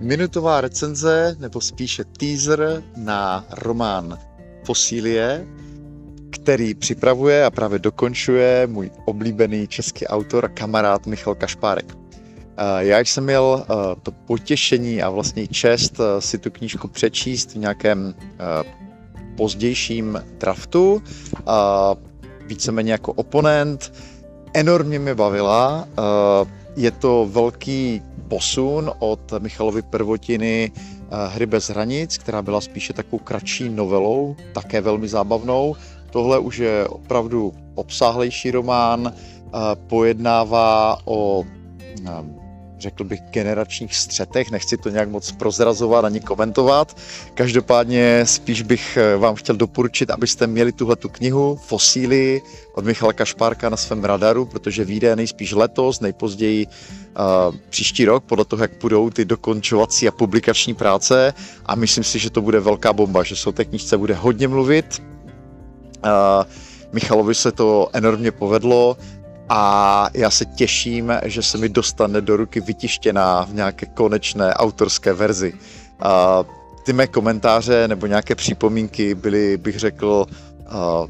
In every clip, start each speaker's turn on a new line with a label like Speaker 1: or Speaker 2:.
Speaker 1: minutová recenze, nebo spíše teaser na román Fosílie, který připravuje a právě dokončuje můj oblíbený český autor a kamarád Michal Kašpárek. Já jsem měl to potěšení a vlastně čest si tu knížku přečíst v nějakém pozdějším draftu, víceméně jako oponent. Enormně mě bavila. Je to velký posun od Michalovy prvotiny Hry bez hranic, která byla spíše takovou kratší novelou, také velmi zábavnou. Tohle už je opravdu obsáhlejší román, pojednává o řekl bych, generačních střetech. Nechci to nějak moc prozrazovat ani komentovat. Každopádně spíš bych eh, vám chtěl doporučit, abyste měli tuhle tu knihu Fosíly od Michala Kašpárka na svém radaru, protože vyjde nejspíš letos, nejpozději uh, příští rok, podle toho, jak budou ty dokončovací a publikační práce a myslím si, že to bude velká bomba, že se o té knižce bude hodně mluvit. Uh, Michalovi se to enormně povedlo, a já se těším, že se mi dostane do ruky vytištěná v nějaké konečné autorské verzi. A ty mé komentáře nebo nějaké připomínky byly, bych řekl,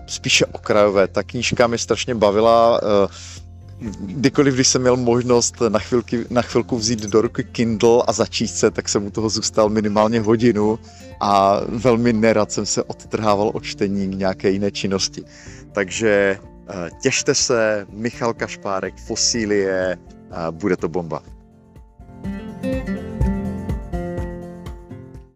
Speaker 1: spíše okrajové. Ta knížka mi strašně bavila. Kdykoliv, když jsem měl možnost na, chvilky, na chvilku vzít do ruky Kindle a začít se, tak jsem u toho zůstal minimálně hodinu a velmi nerad jsem se odtrhával od čtení k nějaké jiné činnosti. Takže těšte se, Michal Kašpárek, Fosílie, bude to bomba.